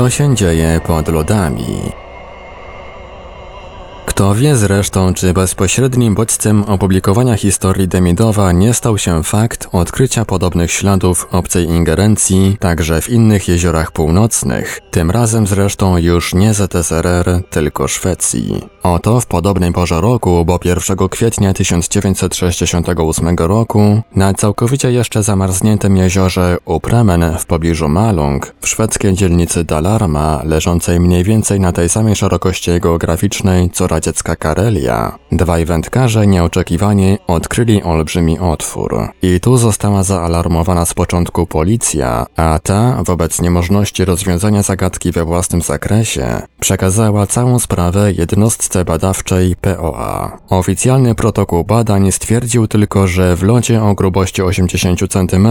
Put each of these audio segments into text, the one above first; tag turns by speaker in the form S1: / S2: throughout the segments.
S1: Co się dzieje pod lodami? Kto wie zresztą, czy bezpośrednim bodźcem opublikowania historii Demidowa nie stał się fakt odkrycia podobnych śladów obcej ingerencji także w innych jeziorach północnych, tym razem zresztą już nie ZSRR, tylko Szwecji. Oto w podobnej porze roku, bo 1 kwietnia 1968 roku, na całkowicie jeszcze zamarzniętym jeziorze Upramen w pobliżu Malung, w szwedzkiej dzielnicy Dalarma, leżącej mniej więcej na tej samej szerokości geograficznej co radzie radziecka Karelia, dwaj wędkarze nieoczekiwanie odkryli olbrzymi otwór. I tu została zaalarmowana z początku policja, a ta, wobec niemożności rozwiązania zagadki we własnym zakresie, przekazała całą sprawę jednostce badawczej POA. Oficjalny protokół badań stwierdził tylko, że w locie o grubości 80 cm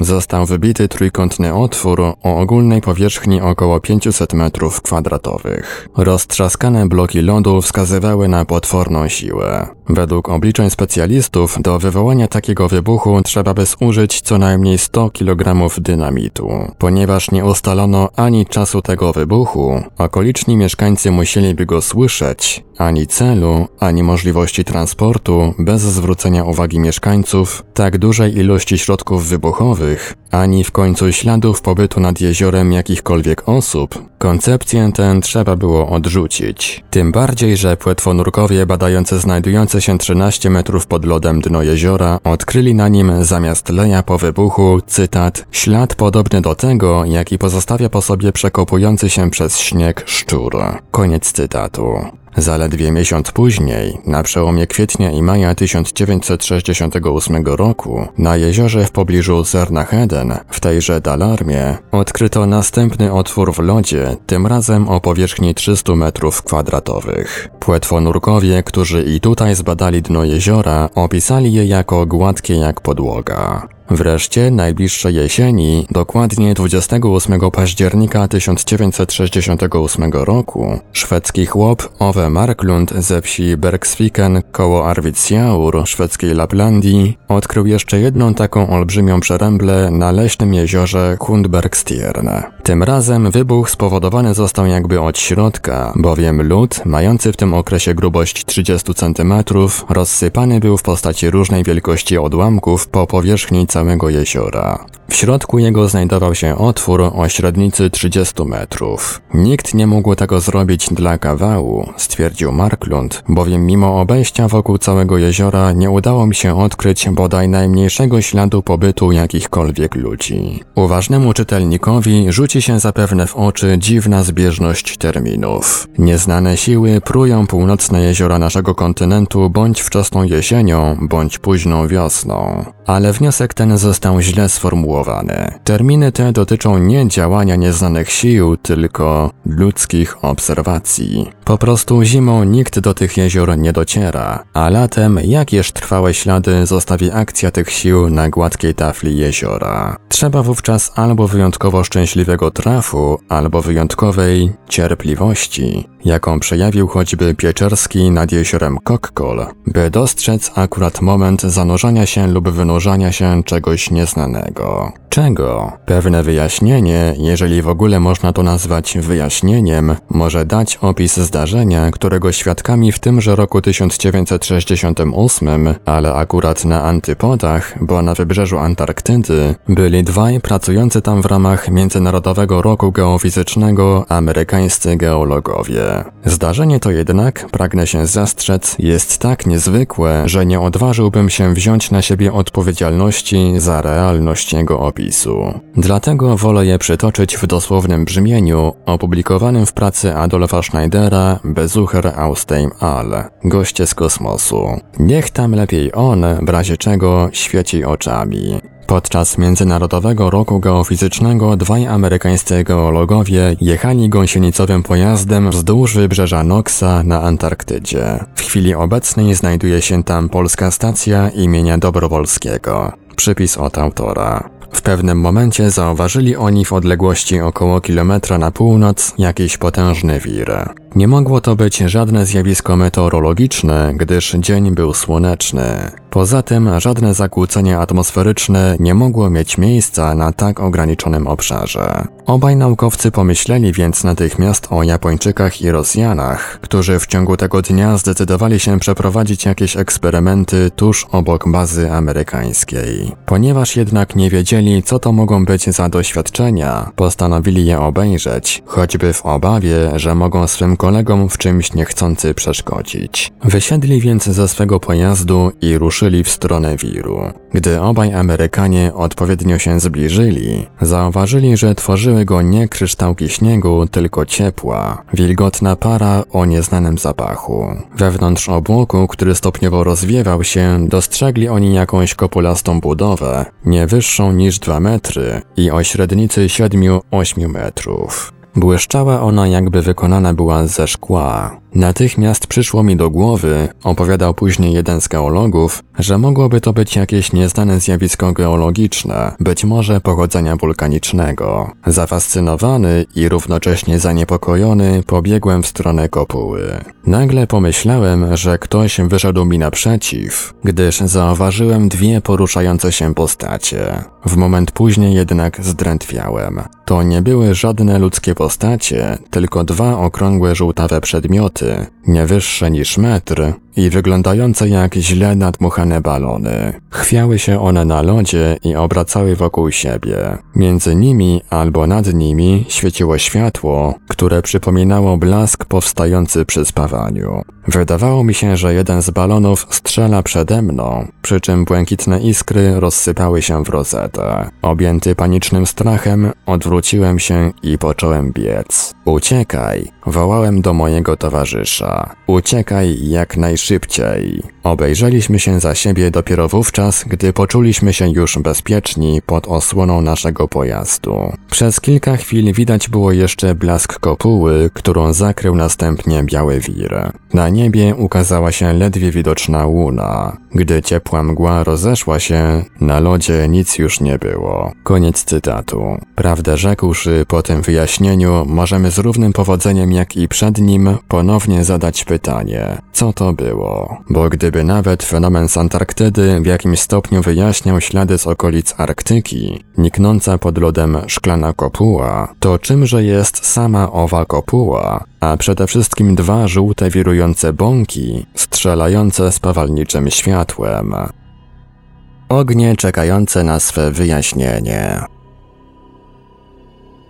S1: został wybity trójkątny otwór o ogólnej powierzchni około 500 m2. Roztrzaskane bloki lodu wskazywały wskazywały na potworną siłę. Według obliczeń specjalistów do wywołania takiego wybuchu trzeba by zużyć co najmniej 100 kg dynamitu. Ponieważ nie ustalono ani czasu tego wybuchu, okoliczni mieszkańcy musieliby go słyszeć, ani celu, ani możliwości transportu bez zwrócenia uwagi mieszkańców, tak dużej ilości środków wybuchowych, ani w końcu śladów pobytu nad jeziorem jakichkolwiek osób, koncepcję tę trzeba było odrzucić. Tym bardziej, że płetwonurkowie badające znajdujące się 13 metrów pod lodem dno jeziora odkryli na nim zamiast leja po wybuchu, cytat, ślad podobny do tego, jaki pozostawia po sobie przekopujący się przez śnieg szczur. Koniec cytatu. Zaledwie miesiąc później, na przełomie kwietnia i maja 1968 roku, na jeziorze w pobliżu Zernacheden, w tejże Dalarmie, odkryto następny otwór w lodzie, tym razem o powierzchni 300 metrów kwadratowych. Płetwonurkowie, którzy i tutaj zbadali dno jeziora, opisali je jako gładkie jak podłoga. Wreszcie najbliższej jesieni, dokładnie 28 października 1968 roku, szwedzki chłop Ove Marklund ze wsi Bergsviken koło Arvidsjaur, szwedzkiej Laplandii, odkrył jeszcze jedną taką olbrzymią przeręblę na leśnym jeziorze Hundbergstierne. Tym razem wybuch spowodowany został jakby od środka, bowiem lód, mający w tym okresie grubość 30 cm, rozsypany był w postaci różnej wielkości odłamków po powierzchni całego jeziora. W środku jego znajdował się otwór o średnicy 30 metrów. Nikt nie mógł tego zrobić dla kawału, stwierdził Marklund, bowiem mimo obejścia wokół całego jeziora nie udało mi się odkryć bodaj najmniejszego śladu pobytu jakichkolwiek ludzi. Uważnemu czytelnikowi rzuci się zapewne w oczy dziwna zbieżność terminów. Nieznane siły prują północne jeziora naszego kontynentu bądź wczesną jesienią, bądź późną wiosną. Ale wniosek ten został źle sformułowany. Terminy te dotyczą nie działania nieznanych sił, tylko ludzkich obserwacji. Po prostu zimą nikt do tych jezior nie dociera, a latem jakież trwałe ślady zostawi akcja tych sił na gładkiej tafli jeziora. Trzeba wówczas albo wyjątkowo szczęśliwego trafu, albo wyjątkowej cierpliwości, jaką przejawił choćby Pieczerski nad jeziorem Kokkol, by dostrzec akurat moment zanurzania się lub wynurzania się czegoś nieznanego. Dlaczego? Pewne wyjaśnienie, jeżeli w ogóle można to nazwać wyjaśnieniem, może dać opis zdarzenia, którego świadkami w tymże roku 1968, ale akurat na antypodach, bo na wybrzeżu Antarktydy, byli dwaj pracujący tam w ramach Międzynarodowego Roku Geofizycznego amerykańscy geologowie. Zdarzenie to jednak, pragnę się zastrzec, jest tak niezwykłe, że nie odważyłbym się wziąć na siebie odpowiedzialności za realność jego opisu. Dlatego wolę je przytoczyć w dosłownym brzmieniu, opublikowanym w pracy Adolfa Schneidera Besucher aus dem All, goście z kosmosu. Niech tam lepiej on, w razie czego, świeci oczami. Podczas Międzynarodowego Roku Geofizycznego dwaj amerykańscy geologowie jechali gąsienicowym pojazdem wzdłuż wybrzeża Noxa na Antarktydzie. W chwili obecnej znajduje się tam polska stacja imienia Dobrowolskiego. Przypis od autora. W pewnym momencie zauważyli oni w odległości około kilometra na północ jakiś potężny wir. Nie mogło to być żadne zjawisko meteorologiczne, gdyż dzień był słoneczny. Poza tym żadne zakłócenie atmosferyczne nie mogło mieć miejsca na tak ograniczonym obszarze. Obaj naukowcy pomyśleli więc natychmiast o Japończykach i Rosjanach, którzy w ciągu tego dnia zdecydowali się przeprowadzić jakieś eksperymenty tuż obok bazy amerykańskiej. Ponieważ jednak nie wiedzieli, co to mogą być za doświadczenia, postanowili je obejrzeć, choćby w obawie, że mogą swym kolegom w czymś niechcący przeszkodzić. Wysiedli więc ze swego pojazdu i ruszyli w stronę wiru. Gdy obaj Amerykanie odpowiednio się zbliżyli, zauważyli, że tworzyły go nie kryształki śniegu, tylko ciepła, wilgotna para o nieznanym zapachu. Wewnątrz obłoku, który stopniowo rozwiewał się, dostrzegli oni jakąś kopulastą budowę, nie wyższą niż 2 metry i o średnicy 7-8 metrów. Błyszczała ona jakby wykonana była ze szkła. Natychmiast przyszło mi do głowy, opowiadał później jeden z geologów, że mogłoby to być jakieś nieznane zjawisko geologiczne, być może pochodzenia wulkanicznego. Zafascynowany i równocześnie zaniepokojony pobiegłem w stronę kopuły. Nagle pomyślałem, że ktoś wyszedł mi naprzeciw, gdyż zauważyłem dwie poruszające się postacie. W moment później jednak zdrętwiałem. To nie były żadne ludzkie postacie, tylko dwa okrągłe żółtawe przedmioty, nie wyższe niż metr, i wyglądające jak źle nadmuchane balony. Chwiały się one na lodzie i obracały wokół siebie. Między nimi albo nad nimi świeciło światło, które przypominało blask powstający przy spawaniu. Wydawało mi się, że jeden z balonów strzela przede mną, przy czym błękitne iskry rozsypały się w rozetę. Objęty panicznym strachem, odwróciłem się i począłem biec. Uciekaj! Wołałem do mojego towarzysza. Uciekaj jak najszybciej. Obejrzeliśmy się za siebie dopiero wówczas, gdy poczuliśmy się już bezpieczni pod osłoną naszego pojazdu. Przez kilka chwil widać było jeszcze blask kopuły, którą zakrył następnie biały wir. Na niebie ukazała się ledwie widoczna łuna. Gdy ciepła mgła rozeszła się, na lodzie nic już nie było. Koniec cytatu. Prawdę rzekłszy, po tym wyjaśnieniu możemy z równym powodzeniem jak i przed nim ponownie zadać pytanie, co to było? Bo gdyby nawet fenomen z Antarktydy w jakimś stopniu wyjaśniał ślady z okolic Arktyki, niknąca pod lodem szklana kopuła, to czymże jest sama owa kopuła, a przede wszystkim dwa żółte wirujące bąki, strzelające spawalniczym światłem. Ognie czekające na swe wyjaśnienie.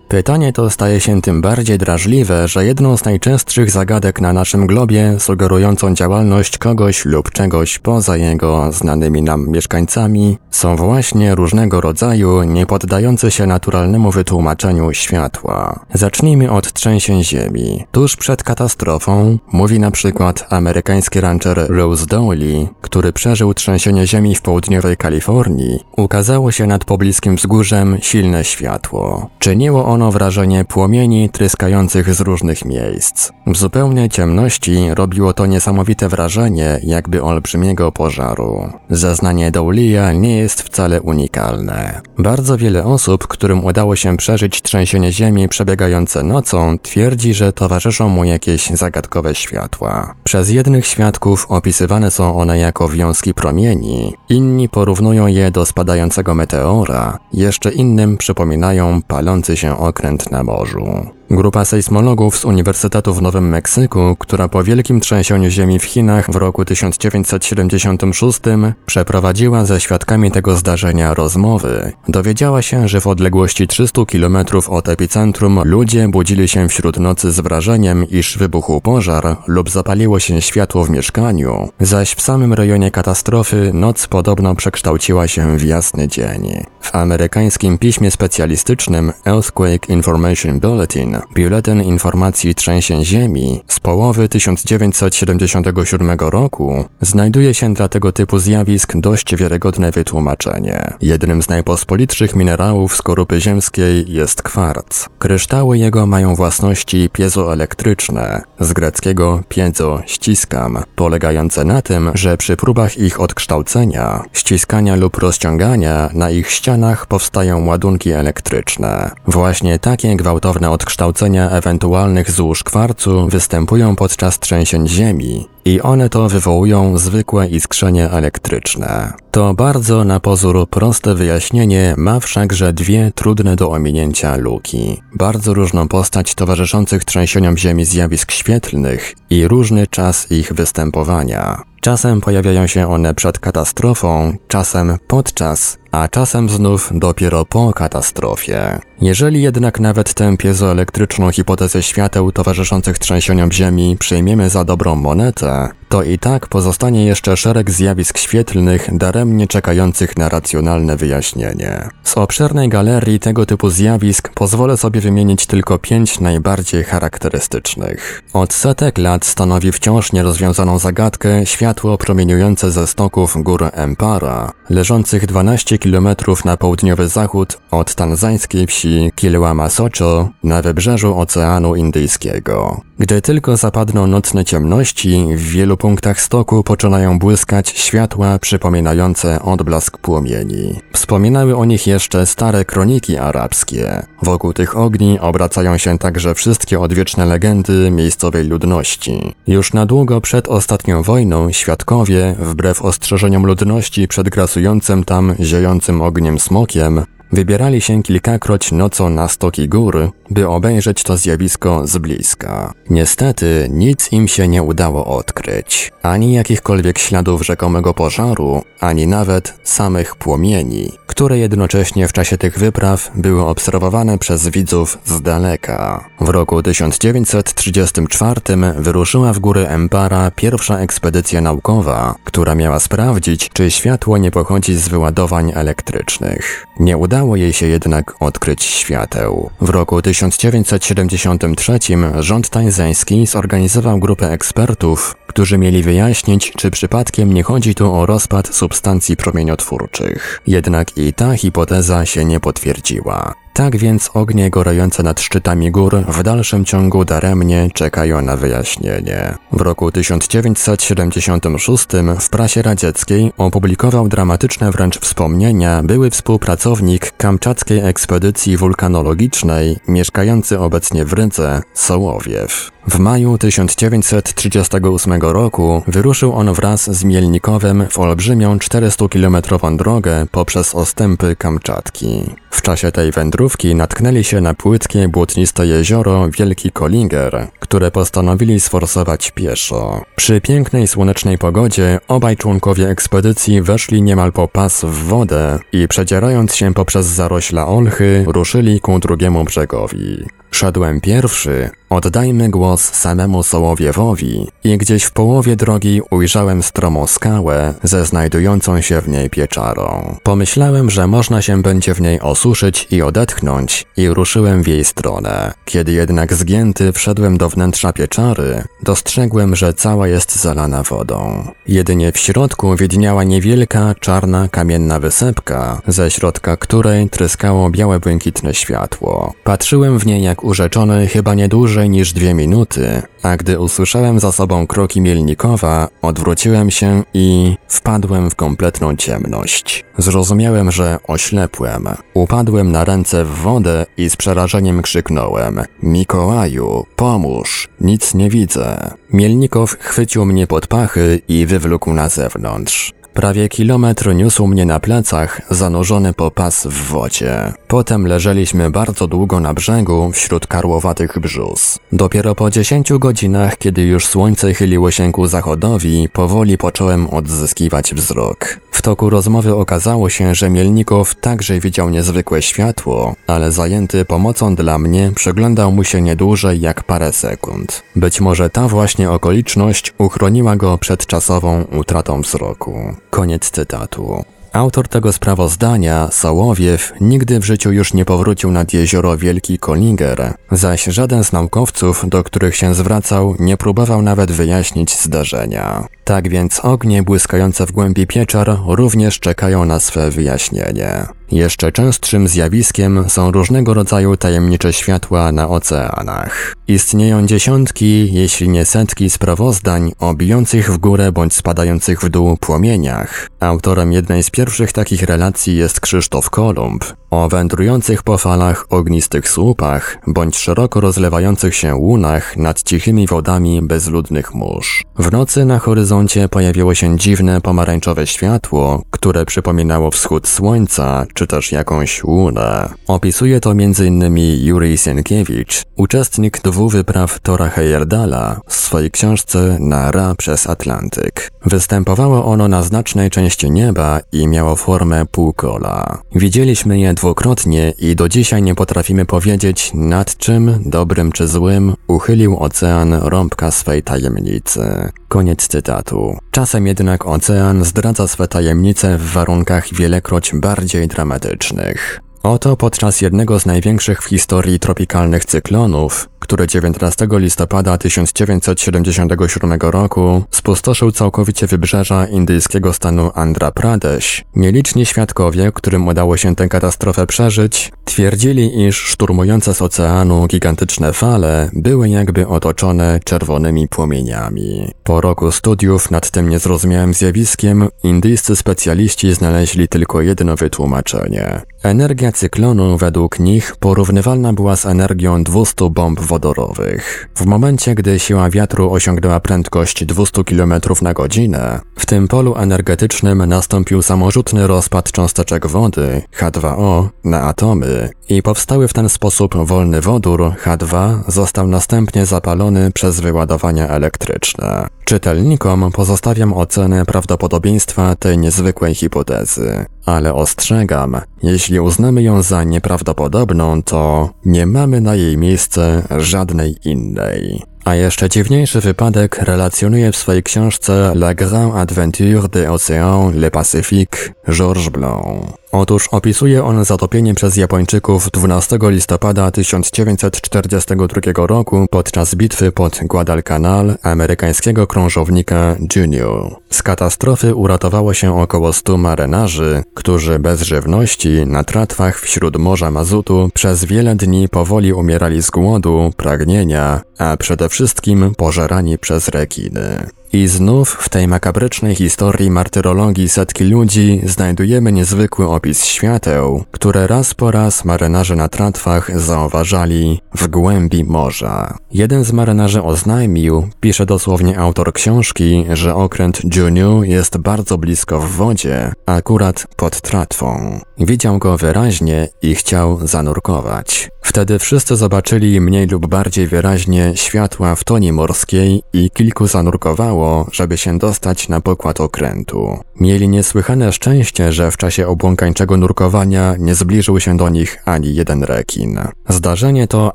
S1: Pytanie to staje się tym bardziej drażliwe, że jedną z najczęstszych zagadek na naszym globie, sugerującą działalność kogoś lub czegoś poza jego znanymi nam mieszkańcami, są właśnie różnego rodzaju, nie poddające się naturalnemu wytłumaczeniu światła. Zacznijmy od trzęsień ziemi. Tuż przed katastrofą, mówi na przykład amerykański rancher Rose Dowley, który przeżył trzęsienie ziemi w południowej Kalifornii, ukazało się nad pobliskim wzgórzem silne światło. Czyniło ono wrażenie płomieni tryskających z różnych miejsc. W zupełnej ciemności robiło to niesamowite wrażenie, jakby olbrzymiego pożaru. Zeznanie Dowlia nie jest wcale unikalne. Bardzo wiele osób, którym udało się przeżyć trzęsienie ziemi przebiegające nocą, twierdzi, że towarzyszą mu jakieś zagadkowe światła. Przez jednych świadków opisywane są one jako wiązki promieni, inni porównują je do spadającego meteora, jeszcze innym przypominają palący się okręt na morzu. Grupa sejsmologów z Uniwersytetu w Nowym Meksyku, która po wielkim trzęsieniu ziemi w Chinach w roku 1976 przeprowadziła ze świadkami tego zdarzenia rozmowy, dowiedziała się, że w odległości 300 km od epicentrum ludzie budzili się wśród nocy z wrażeniem, iż wybuchł pożar lub zapaliło się światło w mieszkaniu, zaś w samym rejonie katastrofy noc podobno przekształciła się w jasny dzień. W amerykańskim piśmie specjalistycznym Earthquake Information Bulletin Biuletyn Informacji Trzęsień Ziemi z połowy 1977 roku znajduje się dla tego typu zjawisk dość wiarygodne wytłumaczenie. Jednym z najpospolitszych minerałów skorupy ziemskiej jest kwarc. Kryształy jego mają własności piezoelektryczne, z greckiego piezo ściskam, polegające na tym, że przy próbach ich odkształcenia, ściskania lub rozciągania na ich ścianach powstają ładunki elektryczne. Właśnie takie gwałtowne odkształcenia kształcenia ewentualnych złóż kwarcu występują podczas trzęsień ziemi i one to wywołują zwykłe iskrzenie elektryczne. To bardzo na pozór proste wyjaśnienie ma wszakże dwie trudne do ominięcia luki. Bardzo różną postać towarzyszących trzęsieniom ziemi zjawisk świetlnych i różny czas ich występowania. Czasem pojawiają się one przed katastrofą, czasem podczas, a czasem znów dopiero po katastrofie. Jeżeli jednak nawet tę piezoelektryczną hipotezę świateł towarzyszących trzęsieniom Ziemi przyjmiemy za dobrą monetę, to i tak pozostanie jeszcze szereg zjawisk świetlnych daremnie czekających na racjonalne wyjaśnienie. Z obszernej galerii tego typu zjawisk pozwolę sobie wymienić tylko pięć najbardziej charakterystycznych. Od setek lat stanowi wciąż nierozwiązaną zagadkę światło promieniujące ze stoków gór Empara, leżących 12 km na południowy zachód od tanzańskiej wsi Kilwamasocho na wybrzeżu Oceanu Indyjskiego. Gdy tylko zapadną nocne ciemności, w wielu punktach stoku poczynają błyskać światła przypominające odblask płomieni. Wspominały o nich jeszcze stare kroniki arabskie. Wokół tych ogni obracają się także wszystkie odwieczne legendy miejscowej ludności. Już na długo przed ostatnią wojną świadkowie, wbrew ostrzeżeniom ludności przed grasującym tam ziejącym ogniem smokiem, Wybierali się kilkakroć nocą na stoki gór, by obejrzeć to zjawisko z bliska. Niestety nic im się nie udało odkryć, ani jakichkolwiek śladów rzekomego pożaru, ani nawet samych płomieni, które jednocześnie w czasie tych wypraw były obserwowane przez widzów z daleka. W roku 1934 wyruszyła w góry Empara pierwsza ekspedycja naukowa, która miała sprawdzić, czy światło nie pochodzi z wyładowań elektrycznych. Nie udało jej się jednak odkryć świateł. W roku 1973 rząd tajzański zorganizował grupę ekspertów, którzy mieli wyjaśnić, czy przypadkiem nie chodzi tu o rozpad substancji promieniotwórczych. Jednak i ta hipoteza się nie potwierdziła. Tak więc ognie gorące nad szczytami gór w dalszym ciągu daremnie czekają na wyjaśnienie. W roku 1976 w prasie radzieckiej opublikował dramatyczne wręcz wspomnienia były współpracownik kamczackiej ekspedycji wulkanologicznej, mieszkający obecnie w Rydze, Sołowiew. W maju 1938 roku wyruszył on wraz z Mielnikowem w olbrzymią 400-kilometrową drogę poprzez ostępy Kamczatki. W czasie tej wędrówki natknęli się na płytkie, błotniste jezioro Wielki Kolinger, które postanowili sforsować pieszo. Przy pięknej słonecznej pogodzie obaj członkowie ekspedycji weszli niemal po pas w wodę i przedzierając się poprzez zarośla olchy, ruszyli ku drugiemu brzegowi. Szedłem pierwszy, oddajmy głos samemu Sołowiewowi i gdzieś w połowie drogi ujrzałem stromą skałę ze znajdującą się w niej pieczarą. Pomyślałem, że można się będzie w niej osuszyć i odetchnąć i ruszyłem w jej stronę. Kiedy jednak zgięty wszedłem do wnętrza pieczary, dostrzegłem, że cała jest zalana wodą. Jedynie w środku widniała niewielka, czarna, kamienna wysepka, ze środka której tryskało białe błękitne światło. Patrzyłem w niej jak urzeczony chyba nie dłużej niż dwie minuty, a gdy usłyszałem za sobą kroki Mielnikowa, odwróciłem się i wpadłem w kompletną ciemność. Zrozumiałem, że oślepłem. Upadłem na ręce w wodę i z przerażeniem krzyknąłem: Mikołaju, pomóż, nic nie widzę. Mielnikow chwycił mnie pod pachy i wywlókł na zewnątrz. Prawie kilometr niósł mnie na plecach, zanurzony po pas w wodzie. Potem leżeliśmy bardzo długo na brzegu wśród karłowatych brzus. Dopiero po dziesięciu godzinach, kiedy już słońce chyliło się ku zachodowi, powoli począłem odzyskiwać wzrok. W toku rozmowy okazało się, że Mielnikow także widział niezwykłe światło, ale zajęty pomocą dla mnie przyglądał mu się nie dłużej jak parę sekund. Być może ta właśnie okoliczność uchroniła go przed czasową utratą wzroku. Koniec cytatu. Autor tego sprawozdania, Sołowiew, nigdy w życiu już nie powrócił nad jezioro Wielki Kolinger, zaś żaden z naukowców, do których się zwracał, nie próbował nawet wyjaśnić zdarzenia. Tak więc ognie błyskające w głębi pieczar również czekają na swe wyjaśnienie. Jeszcze częstszym zjawiskiem są różnego rodzaju tajemnicze światła na oceanach. Istnieją dziesiątki, jeśli nie setki sprawozdań o bijących w górę bądź spadających w dół płomieniach. Autorem jednej z pierwszych takich relacji jest Krzysztof Kolumb, o wędrujących po falach ognistych słupach bądź szeroko rozlewających się łunach nad cichymi wodami bezludnych mórz. W nocy na horyzoncie pojawiło się dziwne pomarańczowe światło, które przypominało wschód słońca czy też jakąś łunę. Opisuje to m.in. Jurij Sienkiewicz, uczestnik dwóch wypraw Tora Heyerdala w swojej książce Nara przez Atlantyk. Występowało ono na znacznej części nieba i miało formę półkola. Widzieliśmy je dwukrotnie i do dzisiaj nie potrafimy powiedzieć, nad czym, dobrym czy złym, uchylił ocean rąbka swej tajemnicy. Koniec cytatu. Czasem jednak ocean zdradza swe tajemnice w warunkach wielekroć bardziej dramatycznych dramatycznych. Oto podczas jednego z największych w historii tropikalnych cyklonów, który 19 listopada 1977 roku spustoszył całkowicie wybrzeża indyjskiego stanu Andhra Pradesh, nieliczni świadkowie, którym udało się tę katastrofę przeżyć, twierdzili, iż szturmujące z oceanu gigantyczne fale były jakby otoczone czerwonymi płomieniami. Po roku studiów nad tym niezrozumiałym zjawiskiem, indyjscy specjaliści znaleźli tylko jedno wytłumaczenie. Energia cyklonu według nich porównywalna była z energią 200 bomb wodorowych. W momencie, gdy siła wiatru osiągnęła prędkość 200 km na godzinę, w tym polu energetycznym nastąpił samorzutny rozpad cząsteczek wody H2O na atomy i powstały w ten sposób wolny wodór H2 został następnie zapalony przez wyładowania elektryczne. Czytelnikom pozostawiam ocenę prawdopodobieństwa tej niezwykłej hipotezy, ale ostrzegam, jeśli uznamy ją za nieprawdopodobną, to nie mamy na jej miejsce żadnej innej. A jeszcze dziwniejszy wypadek relacjonuje w swojej książce La Grande Aventure de Océan Le Pacifique Georges Blanc. Otóż opisuje on zatopienie przez Japończyków 12 listopada 1942 roku podczas bitwy pod Guadalcanal amerykańskiego krążownika Junior. Z katastrofy uratowało się około 100 marynarzy, którzy bez żywności na tratwach wśród Morza Mazutu przez wiele dni powoli umierali z głodu, pragnienia, a przede wszystkim pożerani przez rekiny. I znów w tej makabrycznej historii martyrologii setki ludzi znajdujemy niezwykły opis świateł, które raz po raz marynarze na tratwach zauważali w głębi morza. Jeden z marynarzy oznajmił, pisze dosłownie autor książki, że okręt Juniu jest bardzo blisko w wodzie, akurat pod tratwą. Widział go wyraźnie i chciał zanurkować. Wtedy wszyscy zobaczyli mniej lub bardziej wyraźnie światła w tonie morskiej i kilku zanurkowało, wystarczyło, żeby się dostać na pokład okrętu. Mieli niesłychane szczęście, że w czasie obłąkańczego nurkowania nie zbliżył się do nich ani jeden rekin. Zdarzenie to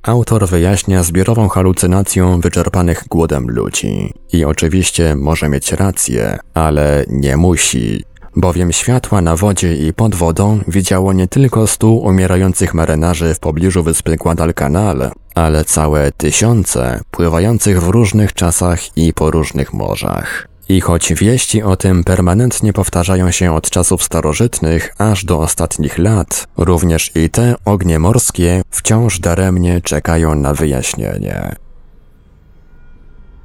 S1: autor wyjaśnia zbiorową halucynacją wyczerpanych głodem ludzi. I oczywiście może mieć rację, ale nie musi bowiem światła na wodzie i pod wodą widziało nie tylko stu umierających marynarzy w pobliżu wyspy Guadalcanal, ale całe tysiące pływających w różnych czasach i po różnych morzach. I choć wieści o tym permanentnie powtarzają się od czasów starożytnych aż do ostatnich lat, również i te ognie morskie wciąż daremnie czekają na wyjaśnienie.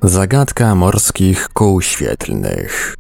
S1: Zagadka morskich kół świetlnych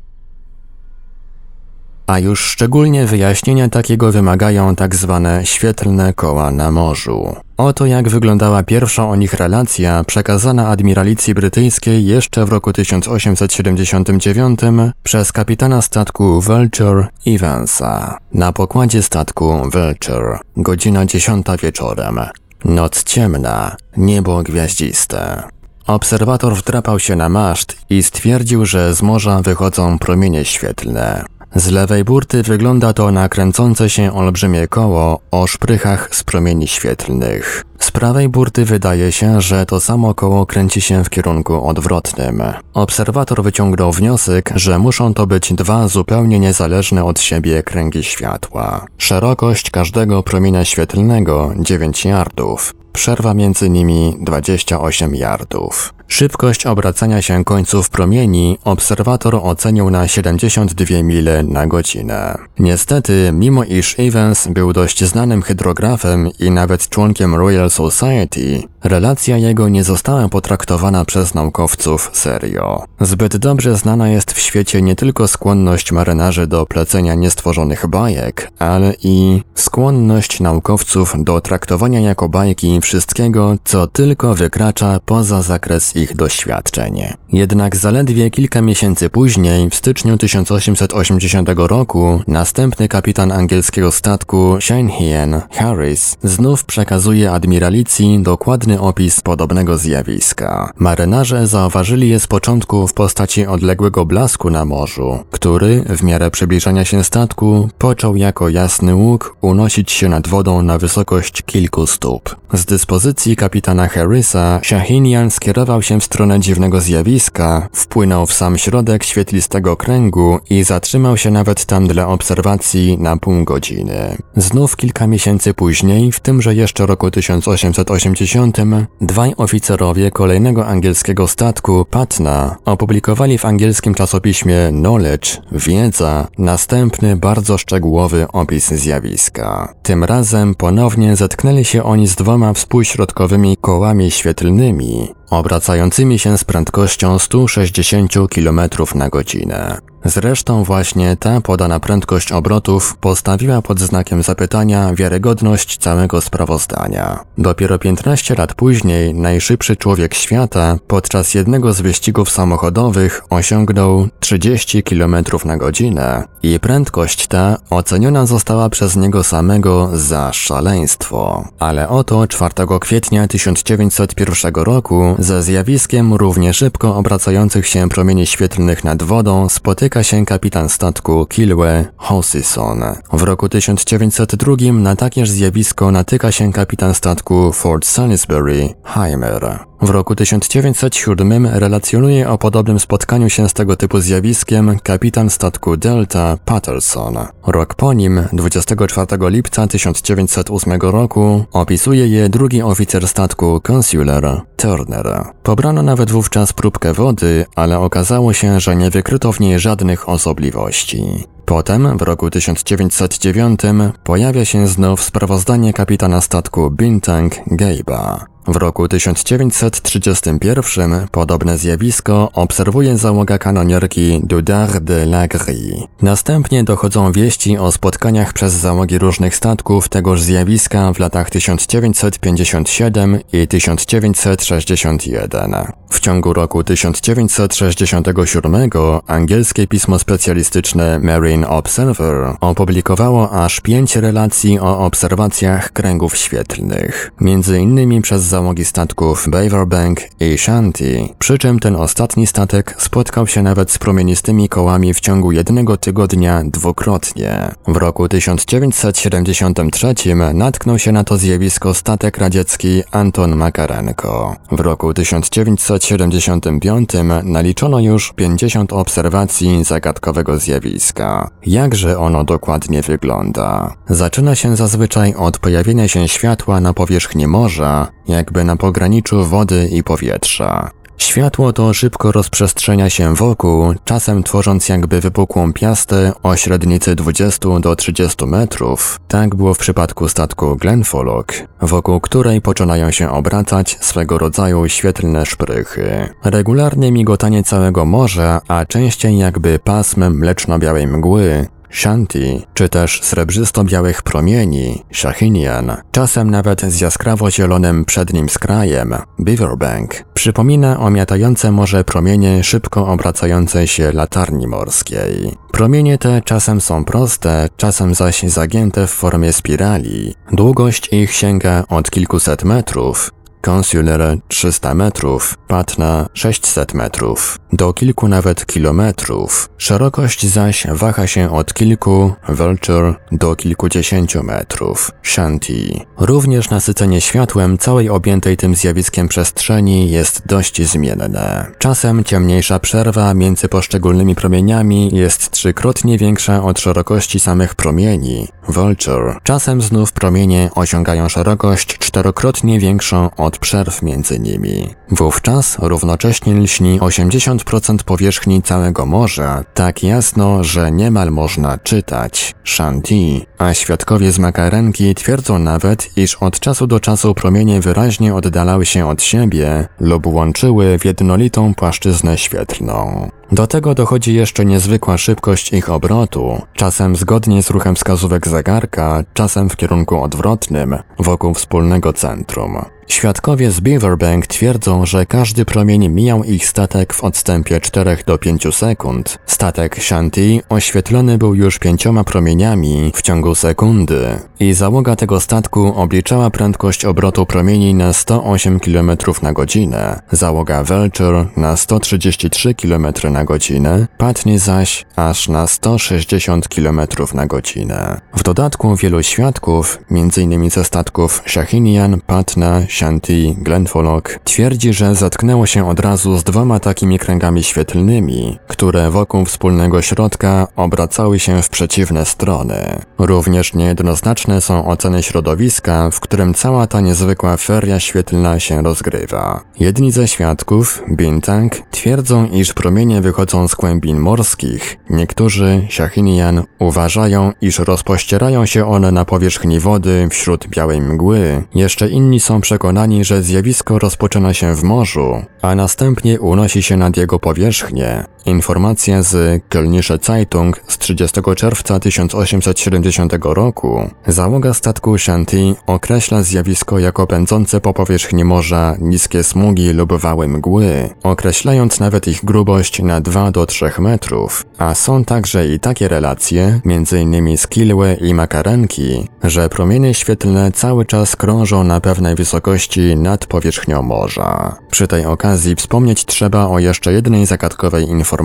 S1: a już szczególnie wyjaśnienia takiego wymagają tak zwane świetlne koła na morzu. Oto jak wyglądała pierwsza o nich relacja przekazana admiralicji brytyjskiej jeszcze w roku 1879 przez kapitana statku Vulture Evansa. Na pokładzie statku Vulture, godzina 10 wieczorem. Noc ciemna, niebo gwiaździste. Obserwator wdrapał się na maszt i stwierdził, że z morza wychodzą promienie świetlne. Z lewej burty wygląda to na kręcące się olbrzymie koło o szprychach z promieni świetlnych. Z prawej burty wydaje się, że to samo koło kręci się w kierunku odwrotnym. Obserwator wyciągnął wniosek, że muszą to być dwa zupełnie niezależne od siebie kręgi światła. Szerokość każdego promienia świetlnego 9 yardów, przerwa między nimi 28 yardów. Szybkość obracania się końców promieni obserwator ocenił na 72 mile na godzinę. Niestety, mimo iż Evans był dość znanym hydrografem i nawet członkiem Royal Society, relacja jego nie została potraktowana przez naukowców serio. Zbyt dobrze znana jest w świecie nie tylko skłonność marynarzy do plecenia niestworzonych bajek, ale i skłonność naukowców do traktowania jako bajki wszystkiego, co tylko wykracza poza zakres ich doświadczeń. Jednak zaledwie kilka miesięcy później, w styczniu 1880 roku, następny kapitan angielskiego statku Shanehien Harris znów przekazuje admiralicji dokładny opis podobnego zjawiska. Marynarze zauważyli je z początku w postaci odległego blasku na morzu, który, w miarę przybliżania się statku, począł jako jasny łuk unosić się nad wodą na wysokość kilku stóp. Z dyspozycji kapitana Harrisa, Shahinian skierował się w stronę dziwnego zjawiska, wpłynął w sam środek świetlistego kręgu i zatrzymał się nawet tam dla obserwacji na pół godziny. Znów kilka miesięcy później, w tymże jeszcze roku 1880, dwaj oficerowie kolejnego angielskiego statku, Patna, opublikowali w angielskim czasopiśmie Knowledge, Wiedza, następny bardzo szczegółowy opis zjawiska. Tym razem ponownie zetknęli się oni z dwoma współśrodkowymi kołami świetlnymi, obracającymi się z prędkością 160 km na godzinę. Zresztą właśnie ta podana prędkość obrotów postawiła pod znakiem zapytania wiarygodność całego sprawozdania. Dopiero 15 lat później najszybszy człowiek świata podczas jednego z wyścigów samochodowych osiągnął 30 km na godzinę i prędkość ta oceniona została przez niego samego za szaleństwo. Ale oto 4 kwietnia 1901 roku ze zjawiskiem równie szybko obracających się promieni świetlnych nad wodą spotyka się kapitan statku Kilwe Hosison. W roku 1902 na takież zjawisko natyka się kapitan statku Fort Salisbury Heimer. W roku 1907 relacjonuje o podobnym spotkaniu się z tego typu zjawiskiem kapitan statku Delta Patterson. Rok po nim, 24 lipca 1908 roku, opisuje je drugi oficer statku Consular Turner. Pobrano nawet wówczas próbkę wody, ale okazało się, że nie wykryto w niej żadnych osobliwości. Potem, w roku 1909, pojawia się znów sprawozdanie kapitana statku Bintang Geiba. W roku 1931 podobne zjawisko obserwuje załoga kanonierki Dudar de Lagri. Następnie dochodzą wieści o spotkaniach przez załogi różnych statków tegoż zjawiska w latach 1957 i 1961. W ciągu roku 1967 angielskie pismo specjalistyczne Marine Observer opublikowało aż pięć relacji o obserwacjach kręgów świetlnych, między innymi przez załogi statków Beaverbank i Shanty, przy czym ten ostatni statek spotkał się nawet z promienistymi kołami w ciągu jednego tygodnia dwukrotnie. W roku 1973 natknął się na to zjawisko statek radziecki Anton Makarenko. W roku 1975 naliczono już 50 obserwacji zagadkowego zjawiska. Jakże ono dokładnie wygląda? Zaczyna się zazwyczaj od pojawienia się światła na powierzchni morza, jakby na pograniczu wody i powietrza. Światło to szybko rozprzestrzenia się wokół, czasem tworząc jakby wypukłą piastę o średnicy 20 do 30 metrów. Tak było w przypadku statku Glenfollock, wokół której poczynają się obracać swego rodzaju świetlne szprychy. Regularne migotanie całego morza, a częściej jakby pasm mleczno-białej mgły, Shanti, czy też srebrzysto-białych promieni, Shahinian, czasem nawet z jaskrawo-zielonym przednim skrajem, Beaverbank, przypomina omiatające morze promienie szybko obracającej się latarni morskiej. Promienie te czasem są proste, czasem zaś zagięte w formie spirali. Długość ich sięga od kilkuset metrów, Consular 300 metrów, Patna 600 metrów, do kilku nawet kilometrów. Szerokość zaś waha się od kilku, Vulture, do kilkudziesięciu metrów, Shanti. Również nasycenie światłem całej objętej tym zjawiskiem przestrzeni jest dość zmienne. Czasem ciemniejsza przerwa między poszczególnymi promieniami jest trzykrotnie większa od szerokości samych promieni, Vulture. Czasem znów promienie osiągają szerokość czterokrotnie większą od przerw między nimi. Wówczas równocześnie lśni 80% powierzchni całego morza, tak jasno, że niemal można czytać. Shanti, a świadkowie z Makarenki twierdzą nawet, iż od czasu do czasu promienie wyraźnie oddalały się od siebie lub łączyły w jednolitą płaszczyznę świetlną. Do tego dochodzi jeszcze niezwykła szybkość ich obrotu, czasem zgodnie z ruchem wskazówek zegarka, czasem w kierunku odwrotnym, wokół wspólnego centrum. Świadkowie z Beaverbank twierdzą, że każdy promień mijał ich statek w odstępie 4 do 5 sekund. Statek Shanty oświetlony był już pięcioma promieniami w ciągu sekundy i załoga tego statku obliczała prędkość obrotu promieni na 108 km na godzinę, załoga Vulture na 133 km na godzinę, Patnie zaś aż na 160 km na godzinę. W dodatku wielu świadków, m.in. ze statków Shahinian, Patna, Shanti, Glenfollock, twierdzi, że zatknęło się od razu z dwoma takimi kręgami świetlnymi, które wokół wspólnego środka obracały się w przeciwne strony. Również niejednoznaczne są oceny środowiska, w którym cała ta niezwykła feria świetlna się rozgrywa. Jedni ze świadków, Bintang, twierdzą, iż promienie wychodzą z głębin morskich. Niektórzy, Shahinian, uważają, iż rozpościerają się one na powierzchni wody wśród białej mgły. Jeszcze inni są przekonani, że zjawisko rozpoczyna się w morzu, a następnie unosi się nad jego powierzchnię. Informacja z Kölnische Zeitung z 30 czerwca 1870 roku. Załoga statku Shanty określa zjawisko jako pędzące po powierzchni morza niskie smugi lub wały mgły, określając nawet ich grubość na 2 do 3 metrów, a są także i takie relacje, m.in. z Kilły i Makarenki, że promienie świetlne cały czas krążą na pewnej wysokości nad powierzchnią morza. Przy tej okazji wspomnieć trzeba o jeszcze jednej zagadkowej informacji,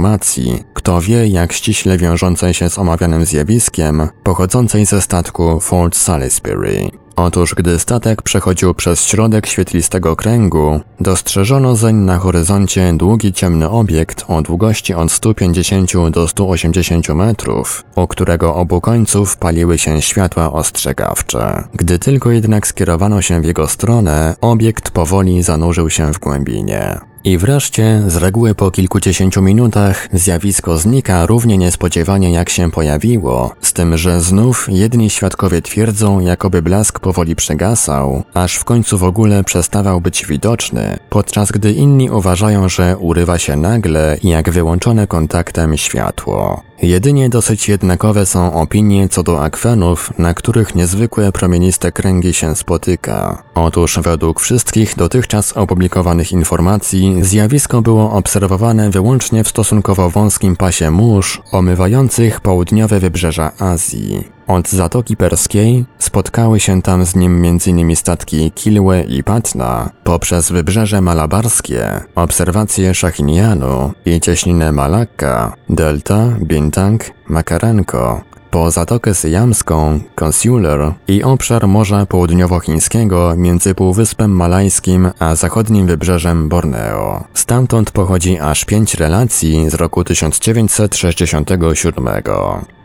S1: kto wie jak ściśle wiążącej się z omawianym zjawiskiem, pochodzącej ze statku Fort Salisbury. Otóż gdy statek przechodził przez środek świetlistego kręgu, dostrzeżono zeń na horyzoncie długi ciemny obiekt o długości od 150 do 180 metrów, u którego obu końców paliły się światła ostrzegawcze. Gdy tylko jednak skierowano się w jego stronę, obiekt powoli zanurzył się w głębinie. I wreszcie, z reguły po kilkudziesięciu minutach, zjawisko znika równie niespodziewanie jak się pojawiło, z tym, że znów jedni świadkowie twierdzą, jakoby blask powoli przegasał, aż w końcu w ogóle przestawał być widoczny, podczas gdy inni uważają, że urywa się nagle, jak wyłączone kontaktem światło. Jedynie dosyć jednakowe są opinie co do akwenów, na których niezwykłe promieniste kręgi się spotyka. Otóż według wszystkich dotychczas opublikowanych informacji zjawisko było obserwowane wyłącznie w stosunkowo wąskim pasie mórz omywających południowe wybrzeża Azji. Od Zatoki Perskiej spotkały się tam z nim m.in. statki Kilwe i Patna, poprzez wybrzeże malabarskie, obserwacje Shahinianu i cieśninę Malakka, Delta, Bintang, Makarenko, po Zatokę Syjamską, Consular i obszar Morza Południowochińskiego między Półwyspem Malajskim a zachodnim wybrzeżem Borneo. Stamtąd pochodzi aż pięć relacji z roku 1967.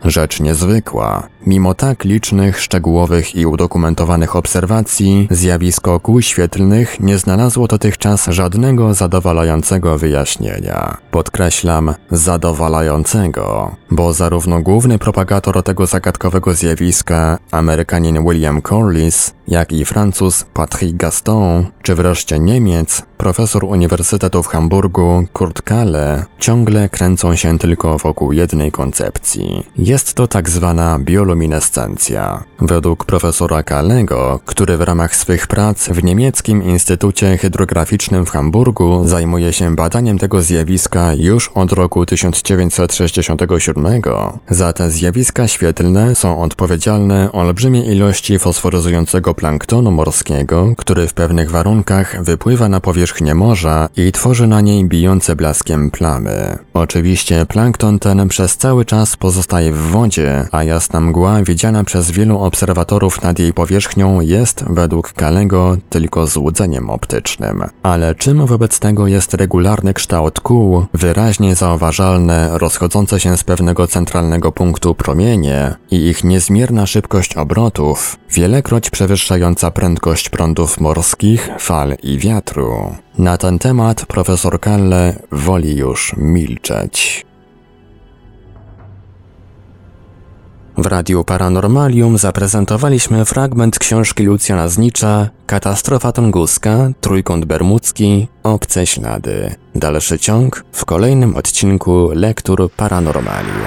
S1: Rzecz niezwykła. Mimo tak licznych, szczegółowych i udokumentowanych obserwacji, zjawisko kół świetlnych nie znalazło dotychczas żadnego zadowalającego wyjaśnienia. Podkreślam, zadowalającego, bo zarówno główny propagator tego zagadkowego zjawiska, Amerykanin William Corliss, jak i Francuz Patrick Gaston, czy wreszcie Niemiec, profesor Uniwersytetu w Hamburgu Kurt Kahle, ciągle kręcą się tylko wokół jednej koncepcji. Jest to tak zwana bioluminescencja. Według profesora Kahlego, który w ramach swych prac w niemieckim Instytucie Hydrograficznym w Hamburgu zajmuje się badaniem tego zjawiska już od roku 1967, za te zjawiska świetlne są odpowiedzialne olbrzymie ilości fosforyzującego planktonu morskiego, który w pewnych warunkach wypływa na powierzchnię morza i tworzy na niej bijące blaskiem plamy. Oczywiście plankton ten przez cały czas pozostaje w wodzie, a jasna mgła widziana przez wielu obserwatorów nad jej powierzchnią jest według Kalego tylko złudzeniem optycznym. Ale czym wobec tego jest regularny kształt kół, wyraźnie zauważalne, rozchodzące się z pewnego centralnego punktu promienie i ich niezmierna szybkość obrotów, wielekroć przewyższająca prędkość prądów morskich, fal i wiatru. Na ten temat profesor Kalle woli już milczeć. W Radiu Paranormalium zaprezentowaliśmy fragment książki Lucjana Znicza Katastrofa tunguska, Trójkąt Bermudzki, Obce Ślady. Dalszy ciąg w kolejnym odcinku Lektur Paranormalium.